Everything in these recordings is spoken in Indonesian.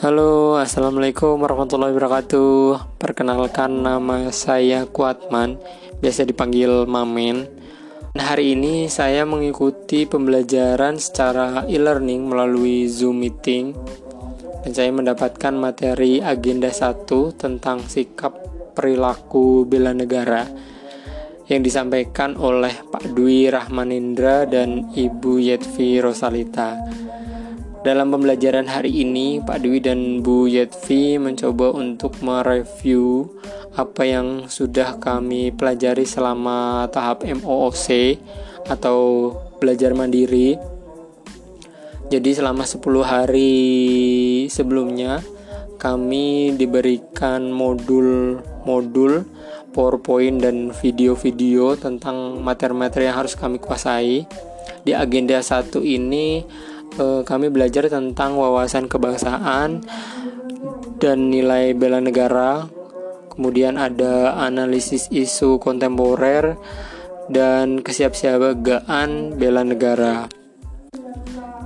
Halo, assalamualaikum warahmatullahi wabarakatuh. Perkenalkan nama saya Kuatman, biasa dipanggil Mamen. Nah, hari ini saya mengikuti pembelajaran secara e-learning melalui Zoom meeting dan saya mendapatkan materi agenda 1 tentang sikap perilaku bela negara yang disampaikan oleh Pak Dwi Rahmanindra dan Ibu Yetvi Rosalita. Dalam pembelajaran hari ini, Pak Dwi dan Bu Yetvi mencoba untuk mereview apa yang sudah kami pelajari selama tahap MOOC atau belajar mandiri. Jadi selama 10 hari sebelumnya kami diberikan modul-modul PowerPoint dan video-video tentang materi-materi yang harus kami kuasai. Di agenda satu ini eh, kami belajar tentang wawasan kebangsaan dan nilai bela negara. Kemudian ada analisis isu kontemporer dan kesiapsiagaan bela negara.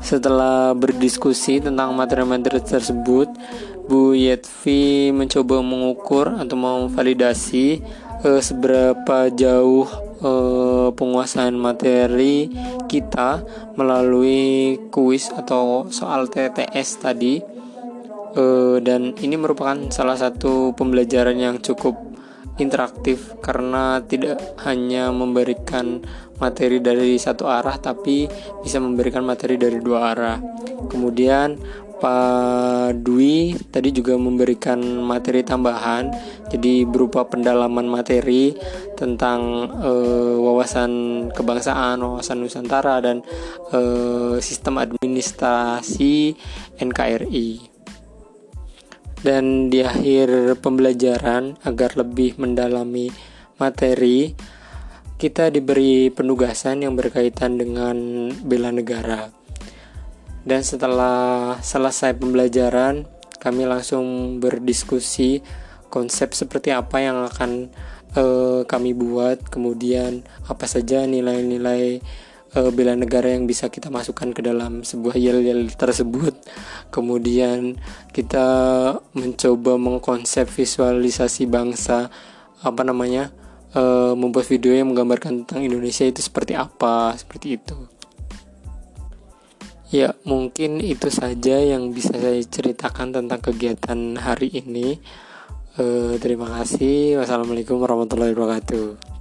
Setelah berdiskusi tentang materi-materi tersebut, Bu Yetvi mencoba mengukur atau memvalidasi eh, seberapa jauh uh, penguasaan materi kita melalui kuis atau soal TTS tadi uh, dan ini merupakan salah satu pembelajaran yang cukup interaktif karena tidak hanya memberikan materi dari satu arah tapi bisa memberikan materi dari dua arah. Kemudian Pak Dwi tadi juga memberikan materi tambahan, jadi berupa pendalaman materi tentang uh, wawasan kebangsaan, wawasan Nusantara, dan uh, sistem administrasi NKRI. Dan di akhir pembelajaran, agar lebih mendalami materi, kita diberi penugasan yang berkaitan dengan bela negara dan setelah selesai pembelajaran, kami langsung berdiskusi konsep seperti apa yang akan uh, kami buat, kemudian apa saja nilai-nilai uh, bela negara yang bisa kita masukkan ke dalam sebuah yel-yel tersebut. Kemudian kita mencoba mengkonsep visualisasi bangsa apa namanya? Uh, membuat video yang menggambarkan tentang Indonesia itu seperti apa, seperti itu. Ya, mungkin itu saja yang bisa saya ceritakan tentang kegiatan hari ini. Uh, terima kasih. Wassalamualaikum warahmatullahi wabarakatuh.